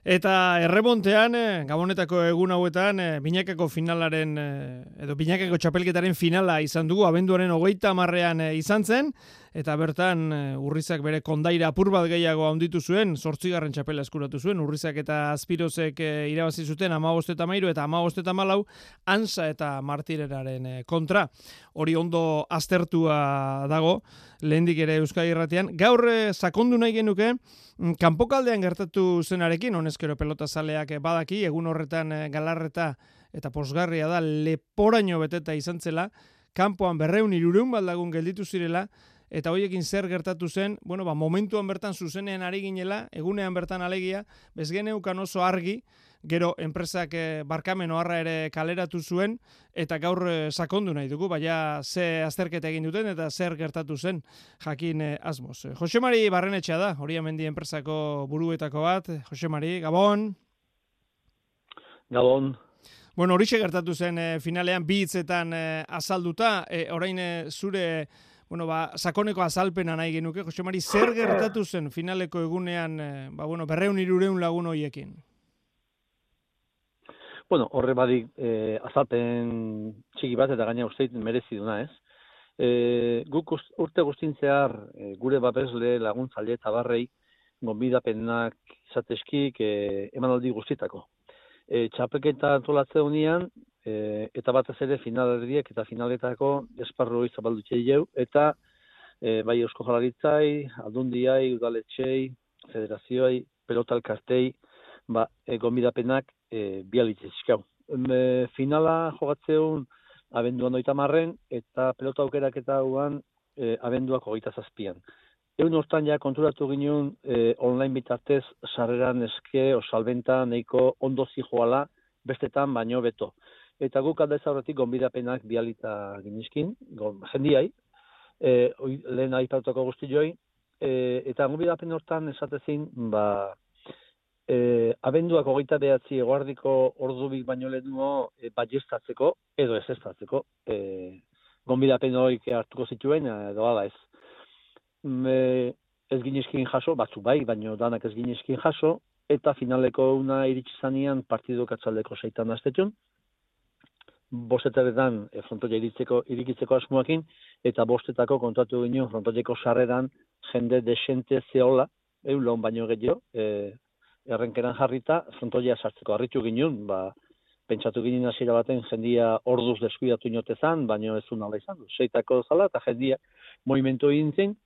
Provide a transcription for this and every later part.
Eta erremontean, eh, gabonetako egun hauetan, eh, binakako finalaren, eh, edo binakako txapelketaren finala izan dugu, abenduaren hogeita marrean izan zen, eta bertan urrizak bere kondaira apur bat gehiago handitu zuen, sortzigarren txapela eskuratu zuen, urrizak eta azpirozek irabazi zuten amagost eta mairu, eta amagost eta malau, ansa eta martireraren kontra. Hori ondo aztertua dago, lehendik ere Euskadi Irratian. Gaur sakondu nahi genuke, mm, kanpokaldean gertatu zenarekin, honezkero pelota zaleak badaki, egun horretan eh, galarreta eta posgarria da leporaino beteta izan zela, kanpoan berreun irureun baldagun gelditu zirela, eta hoiekin zer gertatu zen, bueno, ba, momentuan bertan zuzenean ari ginela, egunean bertan alegia, bezgeneukan oso argi, gero enpresak e, barkamen oharra ere kaleratu zuen eta gaur e, sakondu nahi dugu baina ze azterketa egin duten eta zer gertatu zen jakin e, asmoz. Jose Mari Barrenetxea da, hori hemendi enpresako buruetako bat. Jose Mari, Gabon. Gabon. Bueno, hori gertatu zen finalean bi hitzetan azalduta, orain zure Bueno, ba, sakoneko azalpena nahi genuke, Jose Mari, zer gertatu zen finaleko egunean, ba, bueno, berreun irureun lagun hoiekin? Bueno, horre badik e, azalpen txiki bat eta gaina usteit merezi duna, ez? E, guk urte guztintzear e, gure babesle laguntzaile eta barrei gonbidapenak izateskik e, emanaldi guztitako. E, txapeketa antolatze unian, e, eta batez ere finalerdiek eta finaletako esparru izabaldu jau, eta e, bai eusko jalaritzai, aldundiai, udaletxei, federazioai, pelotalkartei, ba, e, gonbidapenak e, bialitze E, finala jogatzeun abenduan oita marren, eta pelota aukerak eta guan e, abenduak hogeita zazpian. Egun hortan ja konturatu ginen e, online bitartez sarreran eske o salbenta neiko ondo zijoala bestetan baino beto. Eta guk aldez aurretik gonbidapenak bialita ginizkin, jendiai, e, lehen aipatuko guzti joi, e, eta gonbidapen hortan esatezin, ba, e, abenduak hogeita behatzi eguardiko ordubik baino lehenuo e, baiestatzeko, edo ez estatzeko, e, gonbidapen horik hartuko zituen, edo ala ez. Me, ez ginezkin jaso, batzu bai, baino danak ez ginezkin jaso, eta finaleko una iritsi zanean partidu katzaldeko zeitan aztetun, bostetaretan e, frontoia iritzeko, irikitzeko asmoakin, eta bostetako kontatu ginen frontoieko sarreran jende desente zeola, eulon baino gehiago, e, errenkeran jarrita, frontoia sartzeko harritu ginen, ba, pentsatu ginen hasiera baten jendia orduz deskuidatu inotezan, baino ez unala izan. Seitako zala eta jendia movimentu egin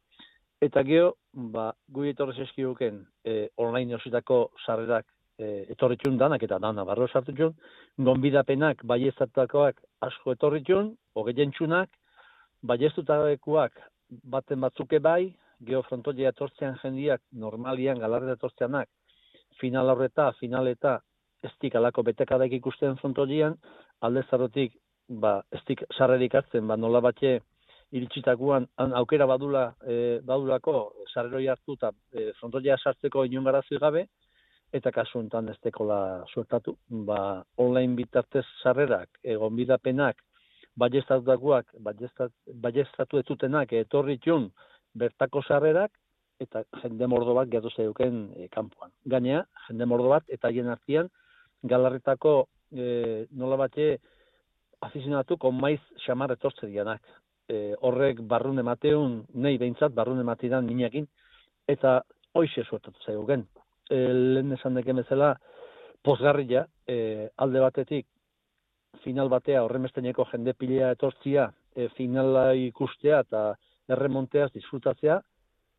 eta geho, ba, gui etorrez eskiguken e, online ositako sarrerak e, etorritxun danak eta dana barro sartutxun, gonbidapenak baiestatakoak asko etorritxun, hogei baiestutakoak baten batzuke bai, geho frontoia etortzean jendiak normalian galarreta etortzeanak, final horreta, final eta estik alako betekadak ikusten frontolian, alde zarrotik, ba, estik sarrerik hartzen, ba, nola batxe, iritsitakuan aukera badula e, badulako sarreroi hartu eta e, frontolia sartzeko inon garazui gabe eta kasu honetan ez dekola suertatu. Ba, online bitartez sarrerak, egon bidapenak, baiestatuak, baiestatu etutenak etorri bertako sarrerak, eta jende mordo bat gatu zeuken e, kanpoan. Gainea, jende mordo bat, eta hien artian, galarretako e, nola bate afizionatu maiz xamar etortze dianak. E, horrek barrun emateun, nahi behintzat barrun ematean minakin, eta hoxe suertatu zeuken. E, lehen esan deken bezala, posgarria, e, alde batetik, final batea horremesteneko jende pilea etortzia, e, finala ikustea eta erremonteaz disfrutatzea,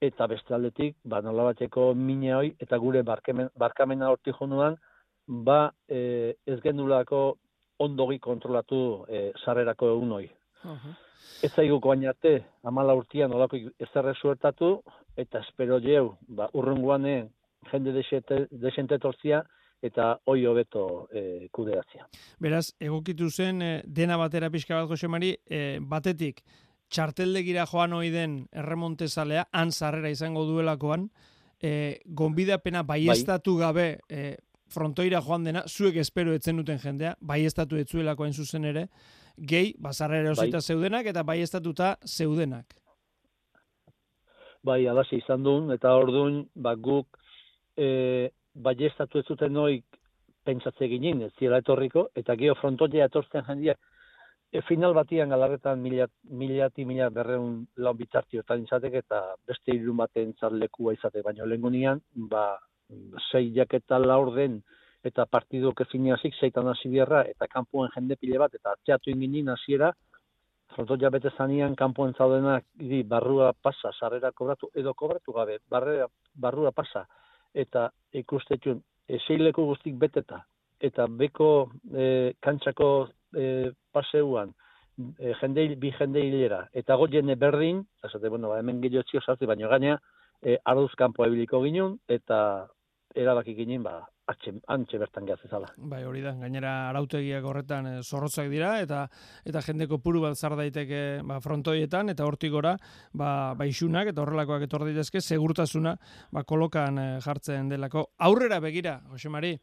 eta beste aldetik, ba, nola bateko mine hoi, eta gure barkemen, barkamena horti jonuan, ba, e, ez gendulako ondogi kontrolatu e, sarrerako egun hoi. Uh Ez zaiguko baina arte, amala urtian nolako ezerre suertatu, eta espero jeu, ba, urrunguane jende desente torzia, eta hoi hobeto e, kudeatzia. Beraz, egokitu zen, e, dena batera pixka bat, Josemari, e, batetik, txarteldegira joan ohi den erremontezalea, han sarrera izango duelakoan, e, gonbidapena baiestatu bai. gabe e, frontoira joan dena, zuek espero etzen duten jendea, baiestatu etzuelakoen zuzen ere, gehi, bazarrera osita bai. zeudenak eta baiestatuta zeudenak. Bai, alasi izan duen, eta orduan, ba, guk e, bai estatu ez zuten noik pentsatze ginen, ez zira etorriko, eta geho frontoia etortzen jendiak, e, final batian galarretan mila, milati mila berreun laun bitartioetan izateke eta beste irun baten zarlekua izate, baina lehen ba, sei jaketa laur den, eta partidu keziniazik zeitan hasi bierra, eta kanpuen jende pile bat, eta atzeatu inginin hasiera, frontoia bete zanian kanpuen zaudenak, barrua pasa, sarrera kobratu, edo kobratu gabe, barrera, barrua pasa, eta ikustetun, eseileku guztik beteta, eta beko e, kantxako e, paseuan, e, jende, bi jende hilera, eta goien berdin, esate, bueno, ba, hemen gehiotxio sartu, baina gaina, e, arduz kanpo ebiliko ginen, eta erabaki ginen, ba, atxe, antxe bertan gehaz Bai, hori da, gainera arautegiak horretan e, zorrotzak dira, eta eta jendeko puru bat zar daiteke ba, frontoietan, eta hortik gora, ba, ba isunak, eta horrelakoak etor daitezke, segurtasuna ba, kolokan e, jartzen delako. Aurrera begira, Jose Mari,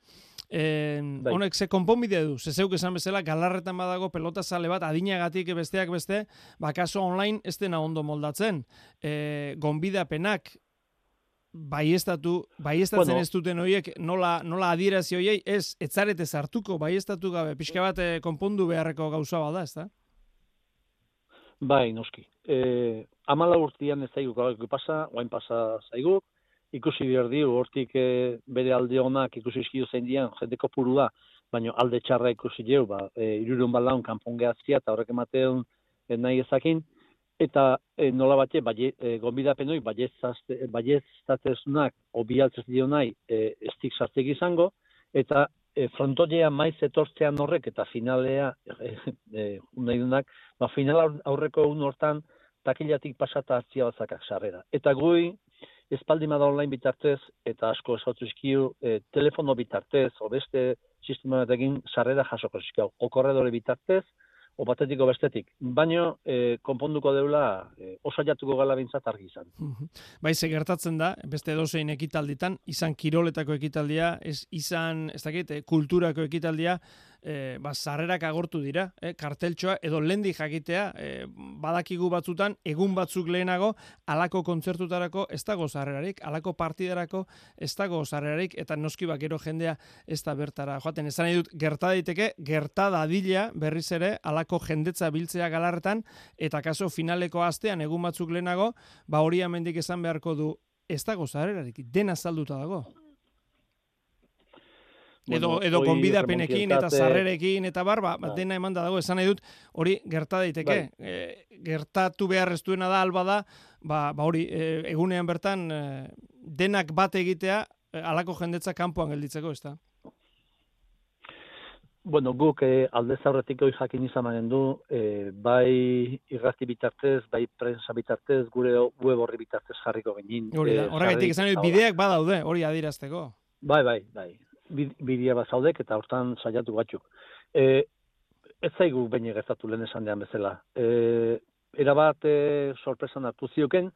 e, bai. honek ze konponbide du, ze zeuk esan bezala, galarretan badago pelota sale bat, adinagatik besteak beste, ba, kaso online ez dena ondo moldatzen. E, gonbidapenak, baiestatu, baiestatzen bueno, ez duten horiek nola, nola adierazi horiei, ez, etzarete zartuko, baiestatu gabe, pixka bat eh, konpondu beharreko gauza bada, ez da? Bai, noski. E, amala urtian ez zaigu gauko pasa, guain pasa zaigu, ikusi behar di, hortik e, bere alde honak ikusi eskio zein dian, jendeko puru da, baina alde txarra ikusi jau, ba, e, irurun balaun kanpon gehatzia, eta horrek emateun e, nahi ezakin, eta e, nola bate, baie, e, gombidapen hori, baiestatezunak obialtzez dio nahi e, estik sartek izango, eta e, frontolea maiz etortzean horrek eta finalea, e, e, nahi dunak, ba, final aurreko un hortan takilatik pasata hartzia batzakak sarrera. Eta gui, espaldi da online bitartez, eta asko esautu izkiu, e, telefono bitartez, o beste sistema egin sarrera jasoko izkiu, o korredore bitartez, o batetiko bestetik. Baino, e, konponduko deula, e, osaiatuko gala bintzat argi izan. Bai, ze gertatzen da, beste dozein ekitalditan, izan kiroletako ekitaldia, ez izan, ez dakit, e, kulturako ekitaldia, e, ba, zarrerak agortu dira, e, karteltxoa, edo lendi jakitea, e, badakigu batzutan, egun batzuk lehenago, alako kontzertutarako ez dago zarrerarik, alako partidarako ez dago zarrerarik, eta noski bakero jendea ez da bertara. Joaten, ez nahi dut, gerta daiteke, gerta dadila berriz ere, alako jendetza biltzea galarretan, eta kaso finaleko astean, egun batzuk lehenago, ba hori amendik esan beharko du, ez dago zarrerarik, dena salduta dago edo edo konbidapenekin eta sarrerekin eta bar, ba, dena emanda dago esan nahi dut hori gerta daiteke. Bai. E, gertatu behar ez duena da alba da, ba, ba hori e, egunean bertan e, denak bat egitea e, alako jendetza kanpoan gelditzeko, ezta? Bueno, guk e, alde zaurretik hori jakin izan du, e, bai irrati bitartez, bai prensa bitartez, gure web horri bitartez jarriko genin. Hori da, horregatik esan bideak badaude, hori adirazteko. Bai, bai, bai bidea bat zaudek eta hortan saiatu batzuk. E, ez zaigu baina gertatu lehen esan dean bezala. E, era bat e, sorpresan hartu zioken,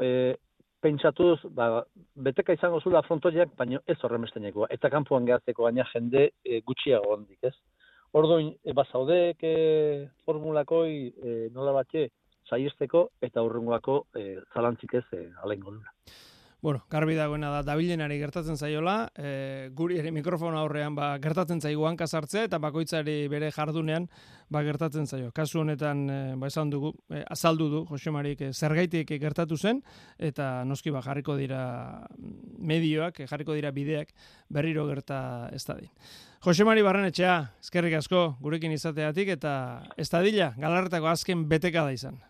e, pentsatuz, ba, beteka izango zula frontoiak, baina ez horren Eta kanpoan gehatzeko baina jende e, gutxiago hondik, ez? Orduin, e, bazaudek e, formulakoi e, nola batxe saiesteko eta urrengoako e, zalantzik ez e, alengo Bueno, garbi dagoena da dabilenari gertatzen zaiola, e, guri ere mikrofon aurrean ba, gertatzen zaigu hanka sartzea eta bakoitzari bere jardunean ba, gertatzen zaio. Kasu honetan e, ba, esan dugu, e, azaldu du Jose Marik e, zergaitik gertatu zen eta noski ba, jarriko dira medioak, jarriko dira bideak berriro gerta ez da din. Jose Mari Barrenetxea, eskerrik asko gurekin izateatik eta ez da dila, galarretako azken beteka da izan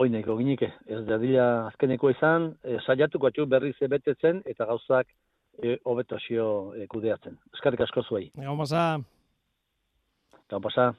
oineko ginike, ez da dira azkeneko izan, e, saiatuko atxu berriz ebetetzen eta gauzak e, hobetozio e, kudeatzen. Eskarrik asko zuei. Gau pasa. Gau pasa.